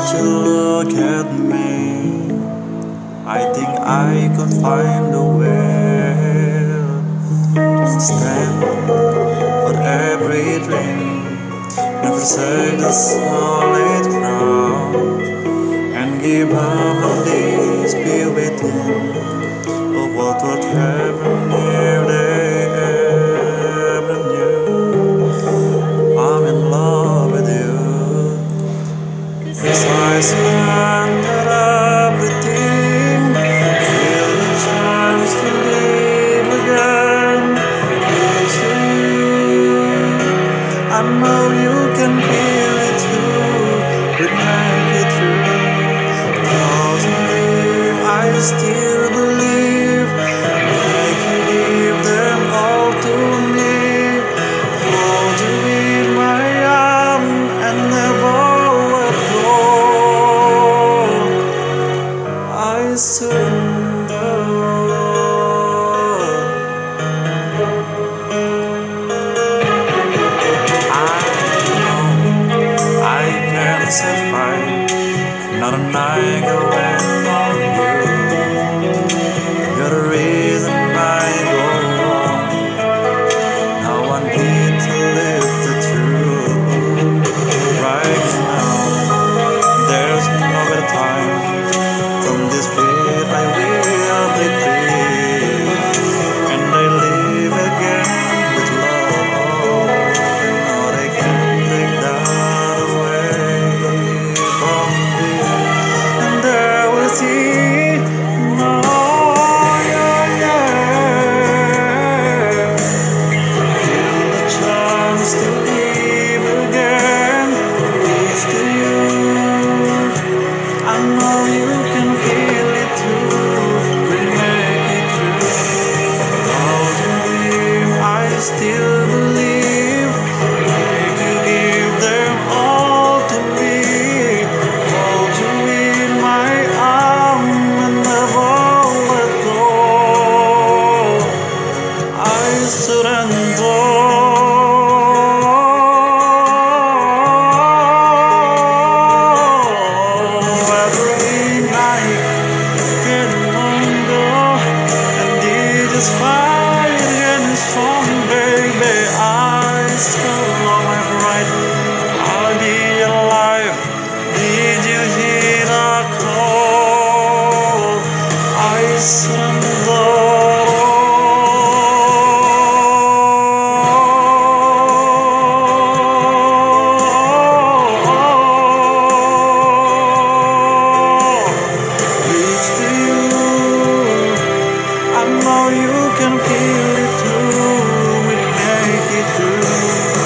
To look at me. I think I could find a way to stand for every dream, never say the solid ground, and give up on this be of what would happen. I know you can feel it too. Would make it true. Cause I still. not a night away. chorando